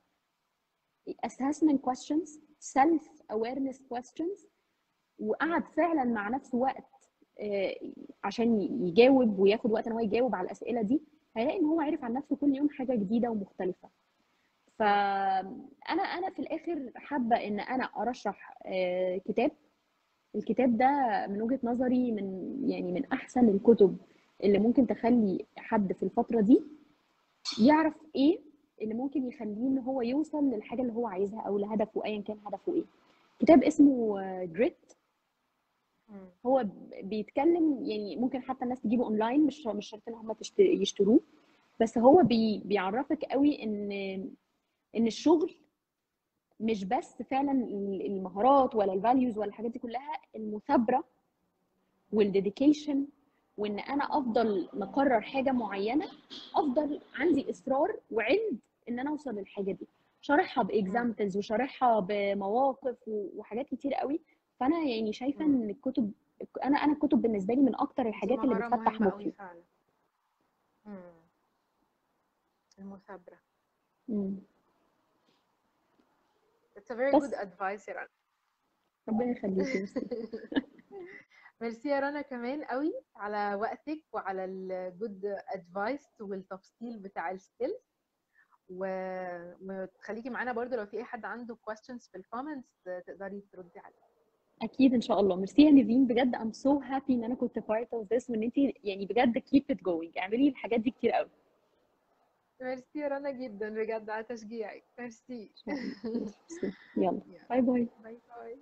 assessment questions self awareness questions وقعد فعلا مع نفسه وقت عشان يجاوب وياخد وقت إن هو يجاوب على الأسئلة دي هيلاقي إن هو عارف عن نفسه كل يوم حاجة جديدة ومختلفة. فانا أنا في الآخر حابة إن أنا أرشح آه، كتاب. الكتاب ده من وجهة نظري من يعني من أحسن الكتب اللي ممكن تخلي حد في الفترة دي يعرف إيه اللي ممكن يخليه إن هو يوصل للحاجة اللي هو عايزها أو لهدفه ايا كان هدفه إيه. كتاب اسمه Grit مم. هو بيتكلم يعني ممكن حتى الناس تجيبه اونلاين مش مش شرط إن هم يشتروه. بس هو بي بيعرفك قوي إن إن الشغل مش بس فعلا المهارات ولا ال values ولا الحاجات دي كلها المثابرة وال dedication وإن أنا أفضل مقرر حاجة معينة أفضل عندي إصرار وعند إن أنا أوصل للحاجة دي. شارحها ب examples وشارحها بمواقف وحاجات كتير قوي فأنا يعني شايفة. إن الكتب أنا أنا الكتب بالنسبة لي من أكتر الحاجات اللي بتفتح مخي. مم. It's a very good advice يا رنا. ربنا يخليكي ميرسي. يا رنا كمان قوي على وقتك وعلى ال good advice والتفصيل بتاع ال skills و... وتخليكي معانا برضو لو في أي حد عنده questions في ال comments تقدري تردي عليها أكيد إن شاء الله. ميرسي يا نيفين بجد I'm so happy إن أنا كنت part of this وإن انت يعني بجد keep it going. اعملي الحاجات دي كتير قوي ميرسي يا رنا جدا بجد على تشجيعك. ميرسي. يلا. باي باي باي باي